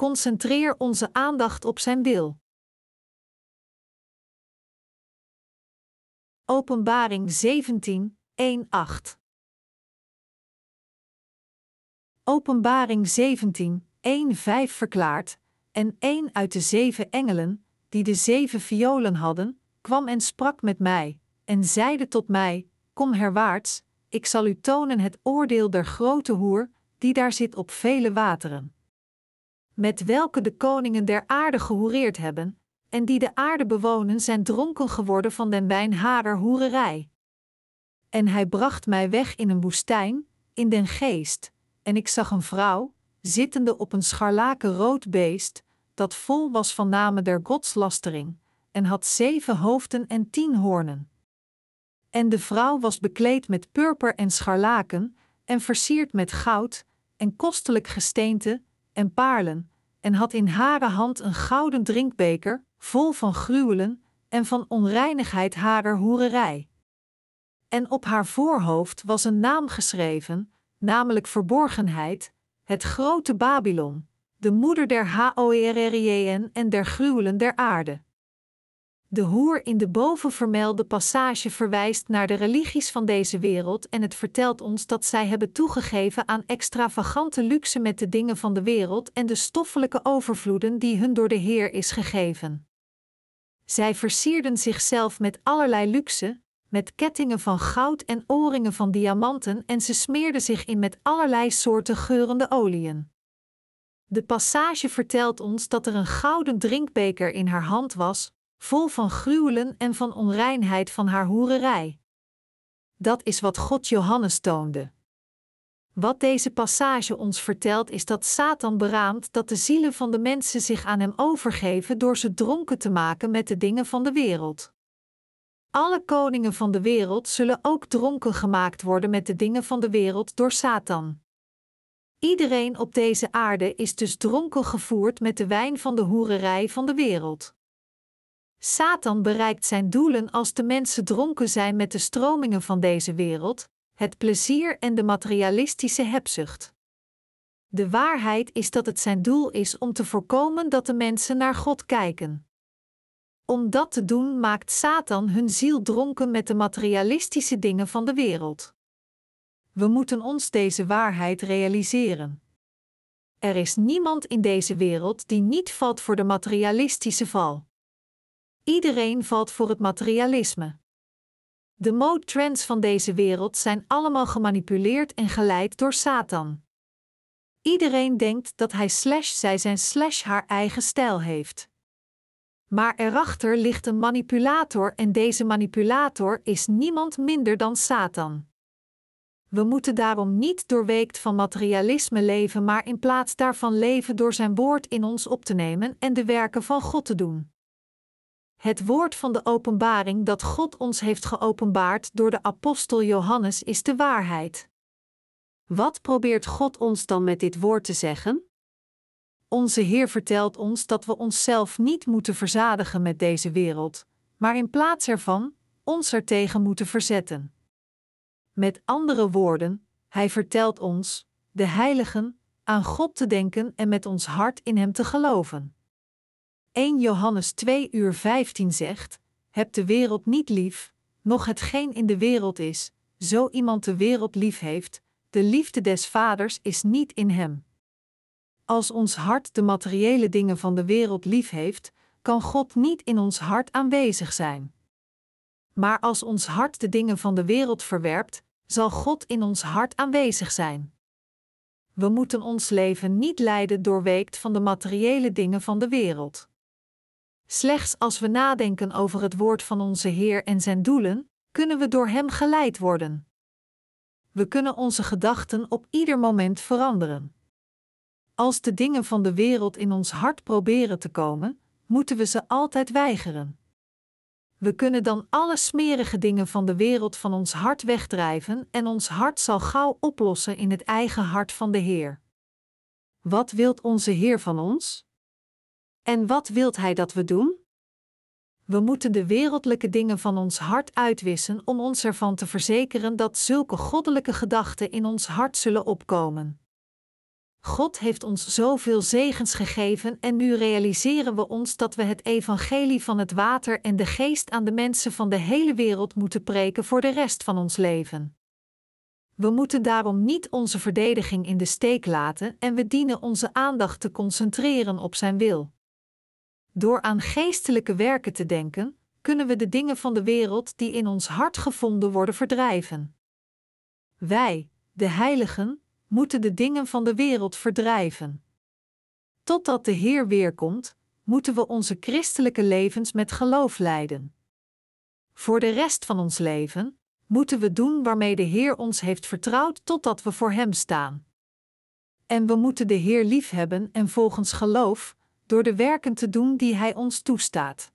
Concentreer onze aandacht op Zijn wil. Openbaring 17, 1, 8 Openbaring 17, 1, 5 verklaart: En één uit de zeven engelen, die de zeven violen hadden, kwam en sprak met mij, en zeide tot mij: Kom herwaarts, ik zal u tonen het oordeel der grote hoer, die daar zit op vele wateren. Met welke de koningen der aarde gehoereerd hebben, en die de aarde bewonen zijn dronken geworden van den wijn harer hoererij. En hij bracht mij weg in een woestijn, in den geest, en ik zag een vrouw, zittende op een scharlakenrood beest, dat vol was van namen der godslastering, en had zeven hoofden en tien hoornen. En de vrouw was bekleed met purper en scharlaken, en versierd met goud, en kostelijk gesteente, en paarlen, en had in hare hand een gouden drinkbeker, vol van gruwelen, en van onreinigheid harer hoererij. En op haar voorhoofd was een naam geschreven, namelijk verborgenheid, het grote Babylon, de moeder der Hoerrjn en der gruwelen der aarde. De hoer in de bovenvermelde passage verwijst naar de religies van deze wereld en het vertelt ons dat zij hebben toegegeven aan extravagante luxe met de dingen van de wereld en de stoffelijke overvloeden die hun door de Heer is gegeven. Zij versierden zichzelf met allerlei luxe, met kettingen van goud en oorringen van diamanten en ze smeerden zich in met allerlei soorten geurende oliën. De passage vertelt ons dat er een gouden drinkbeker in haar hand was, vol van gruwelen en van onreinheid van haar hoererij. Dat is wat God Johannes toonde. Wat deze passage ons vertelt is dat Satan beraamt dat de zielen van de mensen zich aan hem overgeven door ze dronken te maken met de dingen van de wereld. Alle koningen van de wereld zullen ook dronken gemaakt worden met de dingen van de wereld door Satan. Iedereen op deze aarde is dus dronken gevoerd met de wijn van de hoererij van de wereld. Satan bereikt zijn doelen als de mensen dronken zijn met de stromingen van deze wereld, het plezier en de materialistische hebzucht. De waarheid is dat het zijn doel is om te voorkomen dat de mensen naar God kijken. Om dat te doen maakt Satan hun ziel dronken met de materialistische dingen van de wereld. We moeten ons deze waarheid realiseren. Er is niemand in deze wereld die niet valt voor de materialistische val. Iedereen valt voor het materialisme. De mode trends van deze wereld zijn allemaal gemanipuleerd en geleid door Satan. Iedereen denkt dat hij slash zij zijn slash haar eigen stijl heeft. Maar erachter ligt een manipulator en deze manipulator is niemand minder dan Satan. We moeten daarom niet doorweekt van materialisme leven, maar in plaats daarvan leven door zijn woord in ons op te nemen en de werken van God te doen. Het woord van de openbaring dat God ons heeft geopenbaard door de apostel Johannes is de waarheid. Wat probeert God ons dan met dit woord te zeggen? Onze Heer vertelt ons dat we onszelf niet moeten verzadigen met deze wereld, maar in plaats ervan ons ertegen moeten verzetten. Met andere woorden, Hij vertelt ons, de heiligen, aan God te denken en met ons hart in Hem te geloven. 1 Johannes 2 uur 15 zegt: Heb de wereld niet lief, noch hetgeen in de wereld is, zo iemand de wereld lief heeft, de liefde des vaders is niet in hem. Als ons hart de materiële dingen van de wereld lief heeft, kan God niet in ons hart aanwezig zijn. Maar als ons hart de dingen van de wereld verwerpt, zal God in ons hart aanwezig zijn. We moeten ons leven niet leiden doorweekt van de materiële dingen van de wereld. Slechts als we nadenken over het woord van onze Heer en zijn doelen, kunnen we door Hem geleid worden. We kunnen onze gedachten op ieder moment veranderen. Als de dingen van de wereld in ons hart proberen te komen, moeten we ze altijd weigeren. We kunnen dan alle smerige dingen van de wereld van ons hart wegdrijven en ons hart zal gauw oplossen in het eigen hart van de Heer. Wat wilt onze Heer van ons? En wat wilt Hij dat we doen? We moeten de wereldlijke dingen van ons hart uitwissen om ons ervan te verzekeren dat zulke goddelijke gedachten in ons hart zullen opkomen. God heeft ons zoveel zegens gegeven en nu realiseren we ons dat we het evangelie van het water en de geest aan de mensen van de hele wereld moeten preken voor de rest van ons leven. We moeten daarom niet onze verdediging in de steek laten en we dienen onze aandacht te concentreren op Zijn wil. Door aan geestelijke werken te denken, kunnen we de dingen van de wereld die in ons hart gevonden worden verdrijven. Wij, de heiligen, moeten de dingen van de wereld verdrijven. Totdat de Heer weerkomt, moeten we onze christelijke levens met geloof leiden. Voor de rest van ons leven moeten we doen waarmee de Heer ons heeft vertrouwd totdat we voor Hem staan. En we moeten de Heer liefhebben en volgens geloof, door de werken te doen die Hij ons toestaat.